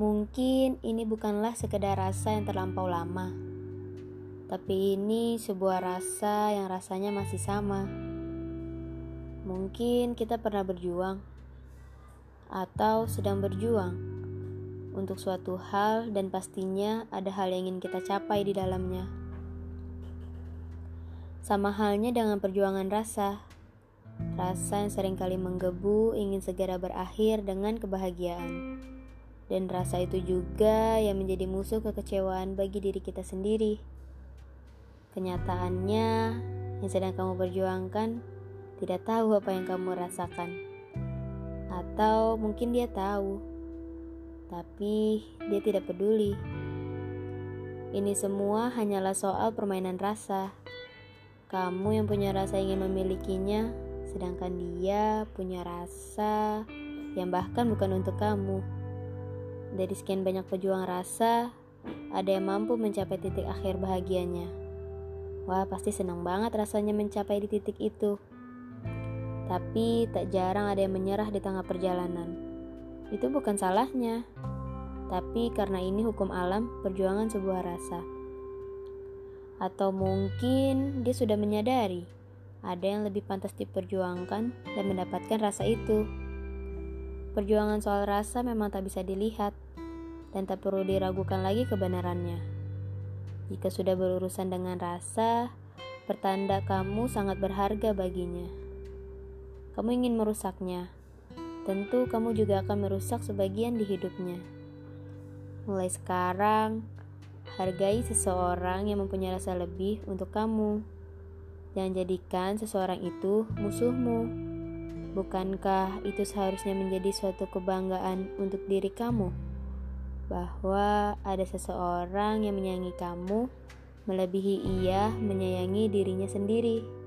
Mungkin ini bukanlah sekedar rasa yang terlampau lama, tapi ini sebuah rasa yang rasanya masih sama. Mungkin kita pernah berjuang atau sedang berjuang untuk suatu hal, dan pastinya ada hal yang ingin kita capai di dalamnya. Sama halnya dengan perjuangan rasa, rasa yang sering kali menggebu ingin segera berakhir dengan kebahagiaan, dan rasa itu juga yang menjadi musuh kekecewaan bagi diri kita sendiri. Kenyataannya, yang sedang kamu perjuangkan tidak tahu apa yang kamu rasakan, atau mungkin dia tahu, tapi dia tidak peduli. Ini semua hanyalah soal permainan rasa. Kamu yang punya rasa ingin memilikinya, sedangkan dia punya rasa yang bahkan bukan untuk kamu. Dari sekian banyak pejuang rasa, ada yang mampu mencapai titik akhir bahagianya. Wah, pasti senang banget rasanya mencapai di titik itu. Tapi tak jarang ada yang menyerah di tengah perjalanan. Itu bukan salahnya. Tapi karena ini hukum alam, perjuangan sebuah rasa. Atau mungkin dia sudah menyadari ada yang lebih pantas diperjuangkan dan mendapatkan rasa itu. Perjuangan soal rasa memang tak bisa dilihat dan tak perlu diragukan lagi kebenarannya. Jika sudah berurusan dengan rasa, pertanda kamu sangat berharga baginya. Kamu ingin merusaknya, tentu kamu juga akan merusak sebagian di hidupnya. Mulai sekarang, Hargai seseorang yang mempunyai rasa lebih untuk kamu. Jangan jadikan seseorang itu musuhmu. Bukankah itu seharusnya menjadi suatu kebanggaan untuk diri kamu? Bahwa ada seseorang yang menyayangi kamu melebihi ia menyayangi dirinya sendiri.